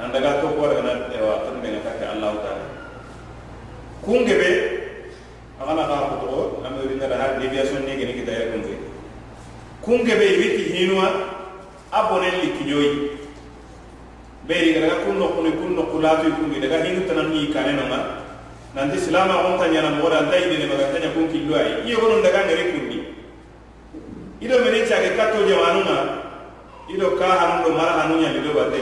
nan daga to ko daga wa tun be ngata ke Allah ta'ala. Kungebe agana ka ko to am ri ngara har deviation ne gene kita ya kunge kungebe witi hinwa abone likinyoyi beri daga kunno kuni kunno kulatu kungi daga hinu tanan ni kane no ma nanti silama on tanya na moda dai ne maga tanya kun killo ai iyo gono daga ngare ido mene chage katto ma ido ka hanu do mara hanu nya lido bate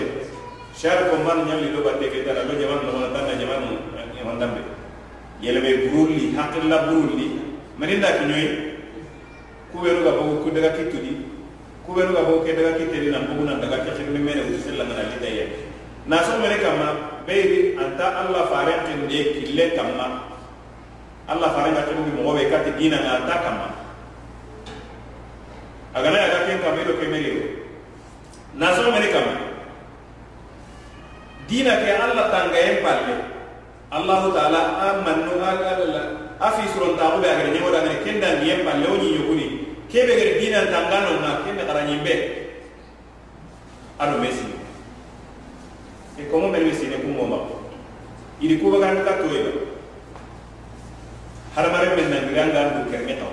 shaar ko man ñamli do batte ke tana lo jaman no wona tanna jaman mo on dambe yele be burulli haqqilla burulli maninda ki ñoy ku be ruga bogo ku daga kitudi ku be ruga bogo ke daga kitedi na bogo na daga ke xirni mere wu sella ngana lita ye na so mere kamma beyri anta allah faren tin de kille kamma allah faren ga tugu mo be kati dina na anta kamma agana ya ga ken kamero kemero na so mere kamma dina ke alla tangayen palle allahu taala a manno a fisurontaxu be a gere ñemoda gere ken dangiyen palle wo ñiñoguni kebe gere dinantangano na kenne xarañin be aɗo me sine e komo men we sine kumoma idi kubagan ka toyba hadamaren men nangirangan du kerme taw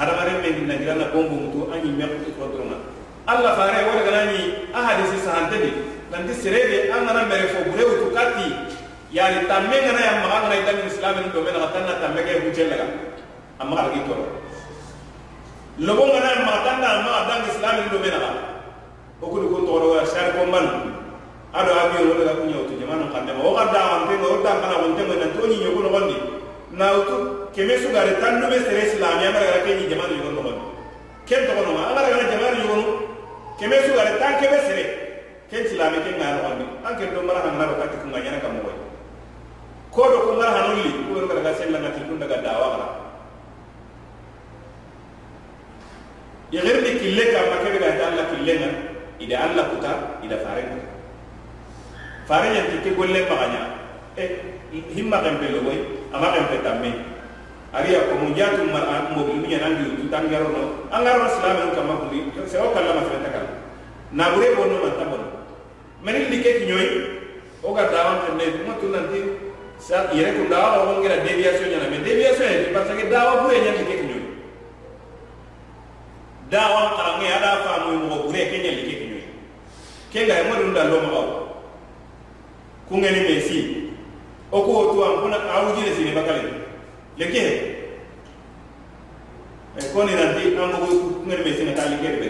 hadamaren men nangirana bombo mutu a ñimme kontrona alla fare wo daganañi a hadisi sahante de nanti serebe an gana mere fo bure wutu kati. Yani tamme ngana ya maga ngana idan islam ni domen ga tanna tamme ke hujel laga. Amma ga gitu lobo ngana ma tanna ma dan islam ni domen ga o kudu ko toro wa shar ko man ado abi o daga kunya to jamanu kande o ga da am te o da kana wonte nan to ni nyogo no gondi. Na utu keme su gare tan no be sere islam ya mara ke ni jamanu yogo no gondi. Ken to no ma ala ga jamanu yogo no keme su gare tan keme sere ken islam ke ngana gondi an ke do mara han na ba katti kunga nyana kam mo ko do ko mara hanulli ko do ga sella ngati kun daga dawa gara ya kille ka makebe ga Allah kille na ida Allah kuta ida farenga fare ñanti ke golle maxaña e himma xempe logoy ama xempe tamme. Ariya ko mu jatu mar mobil mu ñana ngi tu tangaro no angaro islam kundi se o kala. Kala na bure meni like kiñoyi wo ga dawan tende kuma tu nanti sa yere kun dawa wo ngira déviation ñana mais déviation ye parce que dawa bu ye ñan like kiñoyi dawa karange ada famu mo bure ke ñan like kiñoyi ke ga mo dun lo ma bawo ku ngeni me si o ko tu am kuna awuji le sine bakale. Le ke e ko ni nanti am ko ngeni me sine tali ke be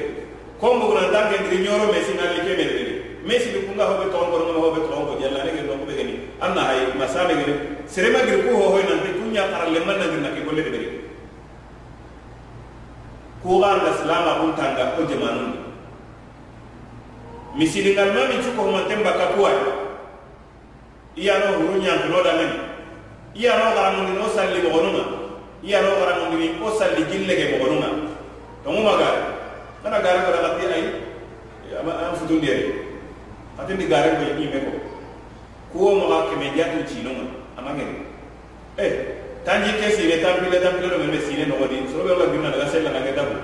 ko mo ko nanti ngeni ñoro me sine tali ke be mesi bi kunga hobe to ngoro mo hobe to ngo jalla ne no ko be gani anna hay masabe gani sere ma gir ko ho hoy nanti kunya karal le man ngir ke golle be ko ga na salama kun tanga ko jamanu misili ngal mami chuko mo temba kapuwa. Iyano huru ñantuno damen iyano xaramundi no salli moxonunga iyano xaramundi o salli jillege moxonunga tonguma gare kana gare ko daxati ay an ate ndi gare ko yimi ko kuwo mo ha keme jatu ci no ma amange eh tanji ke sire tampile tampile do meme sire no godin so be la bima daga sella na geta ko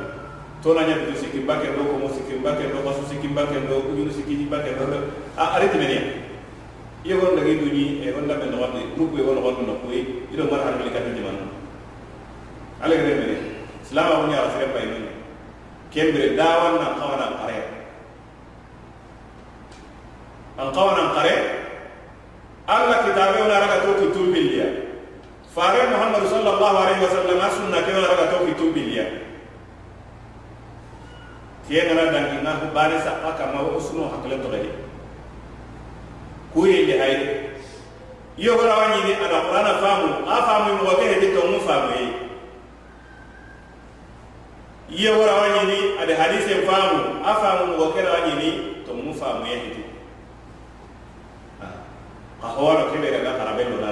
to na nyabu sikki bakke do ko mo sikki bakke do ko sikki bakke do ko yunu sikki bakke do a arete menia iyo gon dagi duñi e gon lambe no wadde muggu e gon gon no koy ido mar har mali katti jaman ale gre mene salama woni ala sire pay mene dawan na qawana qare an qawana qare alla kitabe wala raga to ki tumbiliya fare muhammad sallallahu alaihi wasallam sunna ke wala raga to ki tumbiliya tiye ngana dangi na bane sa aka ma usno hakle to gadi kuye hay iyo gora wani ni ada qur'ana famu. A famu mo ke hedi to mu famu yi iyo gora wani ni ada hadise famu. A famu mo ke wani ni to mu famu ka hɔɔ dɔ kebe daga karabe dɔ la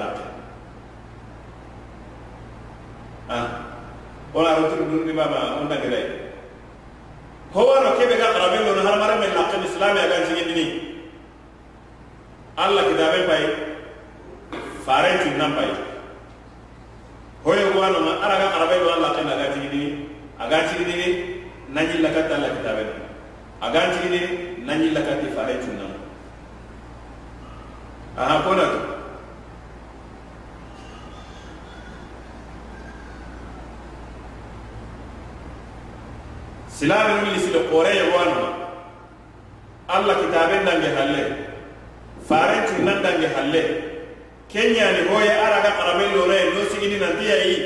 ah. Wala ro tun dun ba ma on daga dai hɔɔ dɔ kebe ka karabe dɔ har mara min laqab islam ya gan ni allah kitabe bai fare tun nan bai hoye ko no ma araga karabe dɔ allah kan daga sigin ni aga sigin ni nanyi lakata allah kitabe aga sigin ni nanyi lakati fare tun nan हाँ कोण आहे silaame wulli silo koreye wanuma allah kitaben dange halle faren cunnan dange halle Kenya kenyani hoye araga karamen loreye no sigini nantiyayi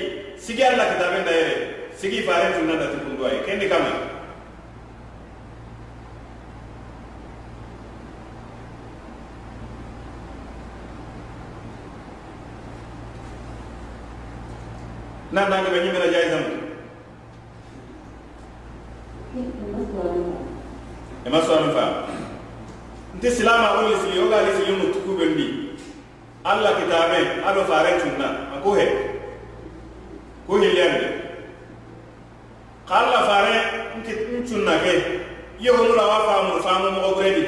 sigi allah kitaben dayere sigi faren cunnan dati kunduwaye kendi kama ba ñu mën a jaay sam e ma suwami fa. Nti silama wo le sili wo ga le sili mu tuku ben bi alla kitabe ado fare tunna ako he? Ko hilyan de qalla fare nti tunna ke. Yeho mu la wa fa mu fa mu mo gredi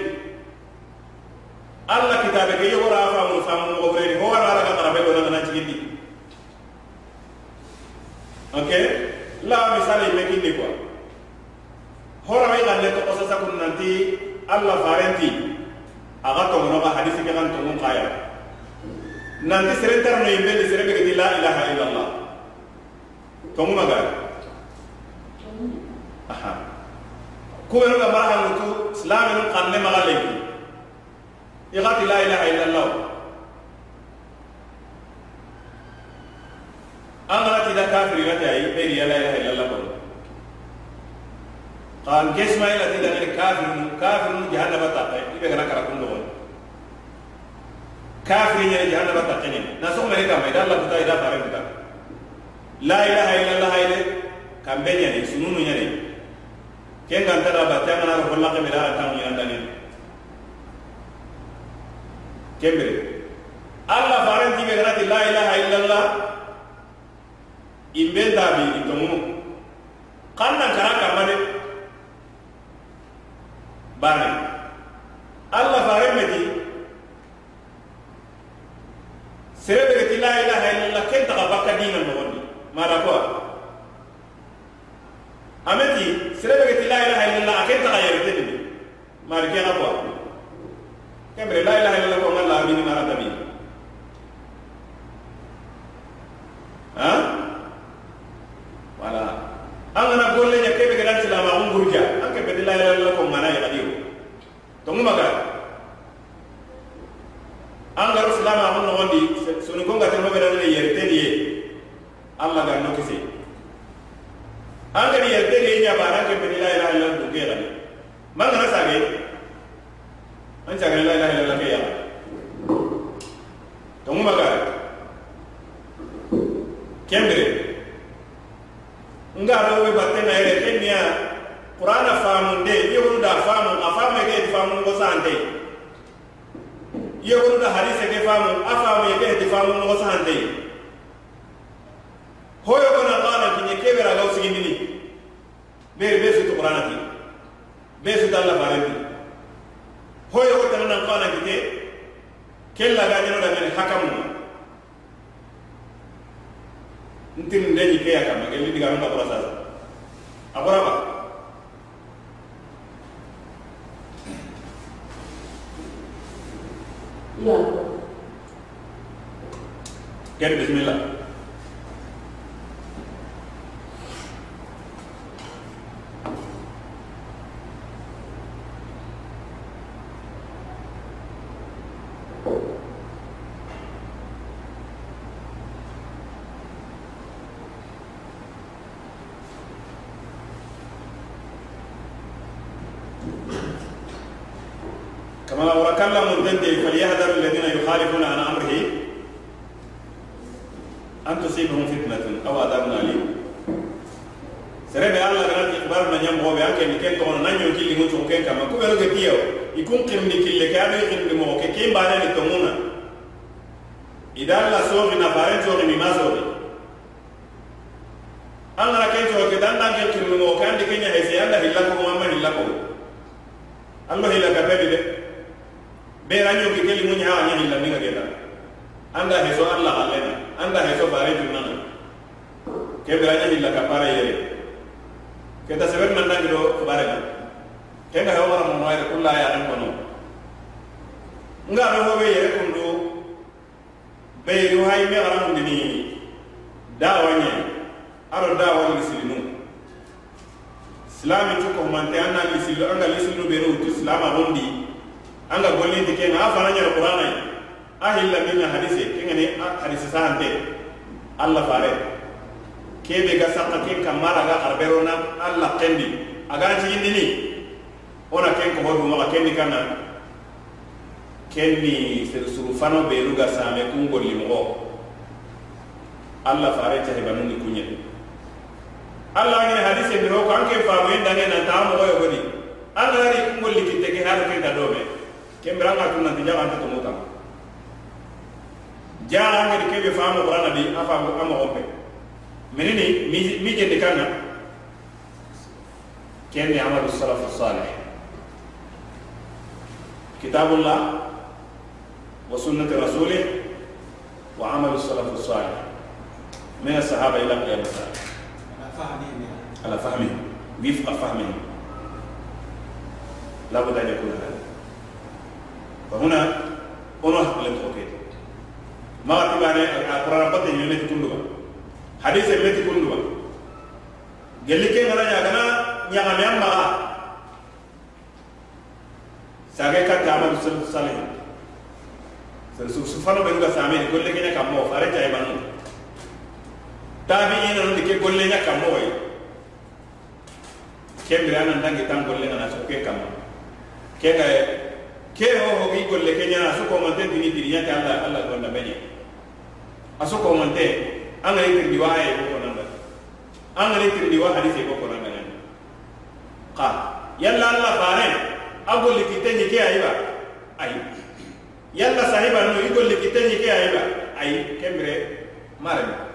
alla kitabe ke yeho ra fa mu fa mu mo gredi ho wa ra ga mara be wala na jigindi okay la misali mekindi quoi hora mai galle to kosa sa kun nanti allah farenti aga to no ga hadisi ke kan to mun kaya nanti serentar no yimbe di serebe ke la ilaha illallah to mun maga aha ko no ga mara mutu islam no kanne maga leki igati la ilaha illallah an kana tida kafirira ta yi ɓeri yala yala ilalla kɔni kan ke sumayila ti dangani kafirinu kafirinu jahannaba ta ta i bɛ kana karakun dɔgɔ kafiri ɲɛ jahannaba ta kɛɲɛ na sɔgɔ mɛ ne kama i da ala kuta i da bare kuta la ilaha illallah ile kan bɛ ɲɛ de sununu ɲɛ de ke kan ta da ba ta kana ko la kɛmɛ da ala tan ɲɛ dani kɛmɛ ala faren ti bɛ kana ti la ilaha illallah imbe dabi itongunu kanna kara kamane bane. Allah fare meti serebe geti la ilaha illallah ken taga bakka dina nogondi mara ko ameti serebe geti la ilaha illallah ken taga yerete dini mari kena ko kembre la ilaha illallah ko ngalla amini mara tabi. Man na sage. An sage la ilaha illallah ke ya? To nguma ga kembre nga do be batte na ere kenya qur'ana famu de yewru da famu afamu ke famu ko sante yewru da hadise ke famu afamu ke de famu ko sante hoyo ko na qala kinye ke bera gaw sigi nini be be su qur'ana ki be su dalla barenti hoyo ko tan na qala kite kella ga nyano da ngani hakamu ntin ndenyi ke yakama gelli diga nda ko sasa akora ba Iya. ken bismillah وركلا مرغند فليحذر الذين يخالفون عن امره ان تصيبهم فتنه أو عذاب اليم serebe alla ganan ikibaru na ñamboɓe an keni ken togono nan ñon killi mu cugu ken kamma ku ɓenu ke tiyo i kun ximni kille ke aɗo i ximni moxo ke ke mbaneni tonguna idan la soxi na faren coxi mima soxi an gara ken coxo ke dan dan ken ximni moxo ke andi ke ñahese anda hilla kogo amma hilla kogo an lo hilla kapedi de bera ñoki keli muñi hawa ñani lambinga keta anda heso alla allena anda heso bare junnana ke bera ñani la kapara yere keta sebet man dangi do bare na ke ga hawara mo mayre kulla ya an kono. Nga do hobe yere kundu. Beyru hay me aram ndini dawanye aro dawal misilinu silami cukko mante anna misilu anga lisinu beru tu silama bondi an ah, ga golli di kenga a fana ñana qur'ana yi a hilla min hadise kenga ni hadise sante alla fare ke be ga sakka ke kamara ga arberona alla kendi. Aga ci indi ni. Ona ken kogo dumaga kendi kanna kenni suru fano benu ga same kun golli mo. Alla fare cahibanundi kuñe alla ngene hadise biro ko an ken famuyin dange nanta a mogo yogodi an ganari kun golli kitte ke haro ken ga dome. kembra nga tunna ti jaga ta muta jara ngi ke be faamu brana di afa amo hombe menini mi jende kana kenni amalu salaf salih kitabullah وسنة رسوله وعمل السلف الصالح من الصحابة إلى قيام الساعة على فهمهم يعني على فهمهم وفق فهمهم لابد أن يكون هذا فهنا أنه للتوكيد ما أتبعني القرآن بطي يمتي كلها حديث يمتي كلها قال لك أنا يا ñagame an maga sage katte amadou salatu salih sere su su fano ɓenuga sameni golle keña kammo fare jaye banu tabi ina non ke golle nya kammo way kembire anan dangi tan golle ngana so ke kammo ke ga ke ho hogi golle ke ñana a sokomante dini dini ñate alla alla gonda a sokomante an gani tirndi wa aya ko konanda an gani tirndi hadise ko konanda ñani ka yalla alla faren a golli kitte ñi ke ayiba ayi yalla sahiba no i golli kitte ñi ke ayiba ayi kembire marema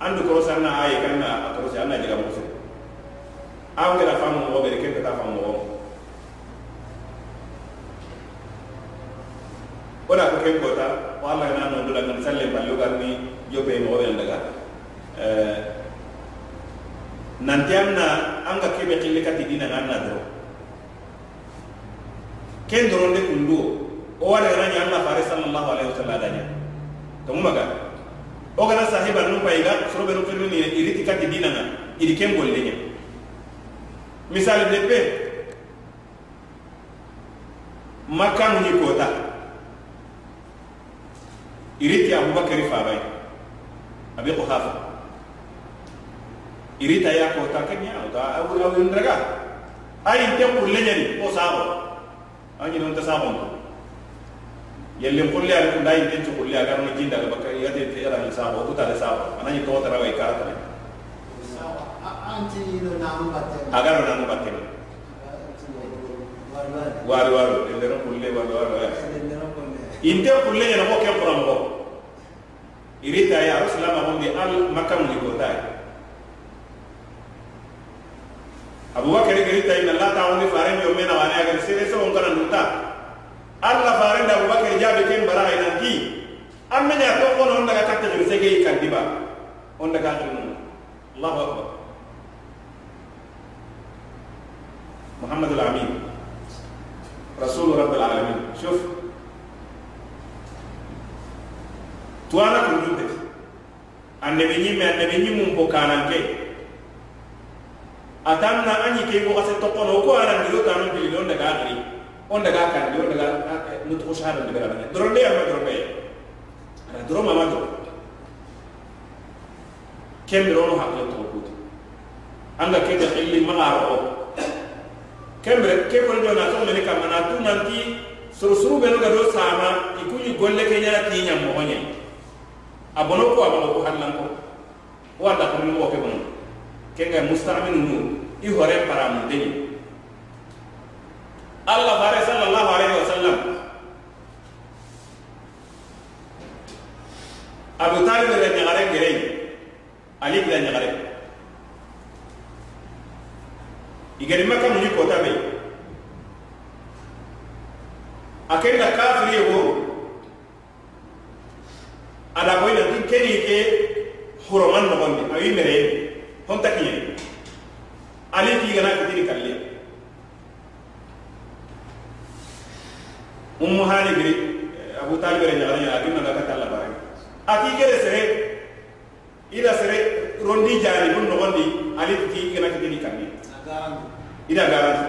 andu korosi anna aye kanna a korosi anna jagamosi an gera famu mogo ɓere kempeta famu mogo ken kota wala na no dula ngam salle ballo garni jobe mo be daga eh nanti amna anga kebe kille kati dina nganna dro. Ken doronde kundu o wala ranya Allah fare sallallahu alaihi wasallam danya to mumaga o gana sahiba nu payga soro be no firmi ni iriti kati dina nga iri ken golle nya. Misal de pe makka ni kota iriti abubakar fa bay abi quhafa. Irita ya kota kenya ta awu ndaga ay te kulle nyani o sabo anyi non ta sabo yelle kulle ar ko dai ten kulle agar no jinda ga bakka yade te era ni sabo ko ta sabo anani to tara way karata sawa anti no namu batte agar no nanu batte waru waru no kulle waru waru inte kulle nyana ko ke qura mo irita ya rasulullah mo di al makam ni ko dai abubakar irita inna la ta'awuni faran yo mena wani agar sere so on kana nunta alla faran da abubakar jabe ken bara ina ki amma ya to kono on daga takta gir sege kan diba on daga tunu allahu akbar محمد العميد رسول رب العالمين شوف tuwana kundum be annabi ñimme annabi ñimmum po kananke atan na añi ke ko kase tokkono ko arandiyo tanu bilili on daga gari on daga kandi on daga nutuko shahada ndibera bane. Doronde yamma doronde ana doro mama doro kembiro no hakle to kuti. Anga ke ga illi magaro o kembre ke ko do na to mene kamana tu nanti suru suru be no ga do sama ikunyi golle ke nyara ti nyam mo honya abono ko abono ko hallan ko wanda ko mo ke bono. Ke ga musta'minu nu i hore para mun deni. Allah bare sallallahu alaihi wasallam. Abu Talib re nyagare gere Ali bila nyagare. Igari maka muni kota be. Akenda kafiri yego ada ko ina tin keni ke horoman no bambi ayi mere hon takiye ali ti gana ko tin kalle ummu hali gri abu talib re nyaala ya akin na ka talla bare ati gere sere ida sere rondi jari dun no bambi ali ti gana ko tin kalle ida garanti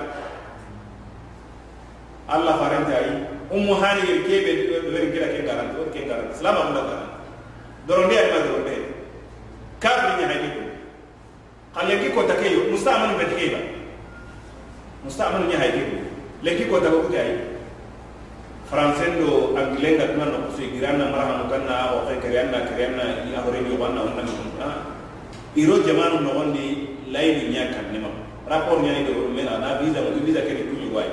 allah faranta ayi ummu hali gri kebe do ber gira ke garanti o ke garanti salama ko garanti Dorondia ni mazuri doronde ali madoronde kafri nya hajibu kalengi kota keyo mustamanu betikeba mustamanu nya hajibu lengi kota ko kutai français do anglais ga tuna no kusu igirana maraha mukanna wa fa karianna karianna ni horeni wana wanna mukunna ah. iro jamani no gondi laini nya kan nema rapport nya do mena na visa mo visa ke ni wai.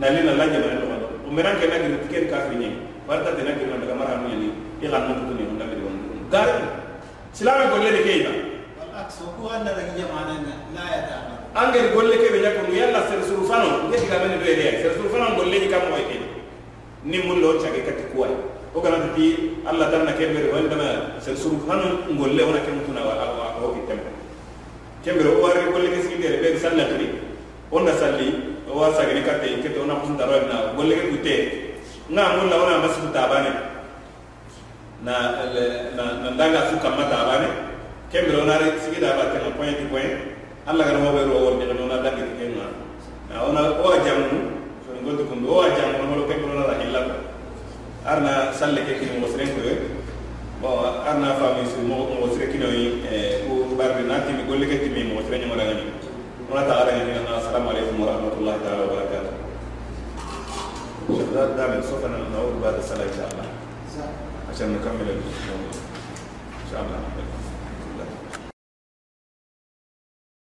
Na lina la jamanu no gondo o meran ke na ke kafri nya warta tena ke na daga maraha ni ila mtu garku silami golle de keyna angel golle keɓe ñakko yalla ser suru fano ngetiga mene ɗo edeya ser fano golleji kam moye kene ni mulle on cage kati kuway o ganata ti allah tanna kembere wani dama ser fano golle wona kemtuna hoki tembe kembere o warre golle ke sigidere ɓeɗe sallatiri onna salli o war katte kete ona husdaroyna golle ke gutte nga mulla wona masitu tabane na na na ndanga su kamma tabane kembere ona re sigida ba ke point to point allah kana hoɓe ro wonde no na dangi ke na na ona o jamu so ngol ko ndo o jamu no lo kembere ona hilla arna salle ke kini mo sren ko bo arna fami su mo mo sre kino yi ko barbe na timi golle ke timi mo sren mo dangani ona ta ara ni na assalamu alaikum wa rahmatullahi ta'ala wa barakatuh شباب دائما سوف نعود بعد الصلاه ان شاء الله عشان نكمل إن شاء الله.